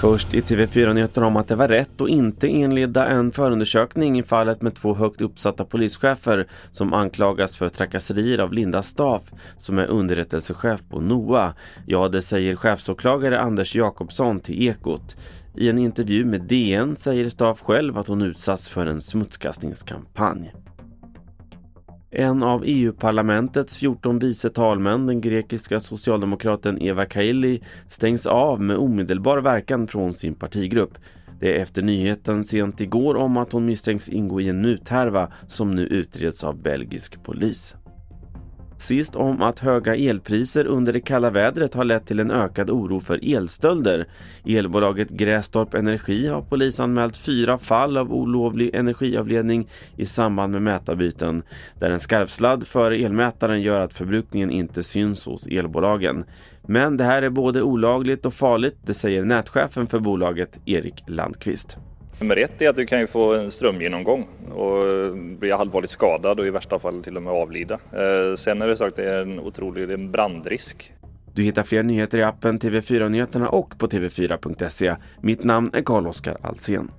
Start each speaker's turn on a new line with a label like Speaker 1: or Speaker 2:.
Speaker 1: Först i TV4-nyheterna om att det var rätt att inte inleda en förundersökning i fallet med två högt uppsatta polischefer som anklagas för trakasserier av Linda Staff som är underrättelsechef på NOA. Ja, det säger chefsåklagare Anders Jakobsson till Ekot. I en intervju med DN säger Staff själv att hon utsatts för en smutskastningskampanj. En av EU-parlamentets 14 vice talmän, den grekiska socialdemokraten Eva Kaili, stängs av med omedelbar verkan från sin partigrupp. Det är efter nyheten sent igår om att hon misstänks ingå i en muthärva som nu utreds av belgisk polis. Sist om att höga elpriser under det kalla vädret har lett till en ökad oro för elstölder. Elbolaget Grästorp Energi har polisanmält fyra fall av olovlig energiavledning i samband med mätarbyten där en skarvsladd för elmätaren gör att förbrukningen inte syns hos elbolagen. Men det här är både olagligt och farligt, det säger nätchefen för bolaget Erik Landqvist.
Speaker 2: Nummer ett är att du kan ju få en strömgenomgång och bli allvarligt skadad och i värsta fall till och med avlida. Eh, sen är det så att det är en otrolig en brandrisk.
Speaker 1: Du hittar fler nyheter i appen TV4 Nyheterna och på tv4.se. Mitt namn är Carl-Oskar Alsen.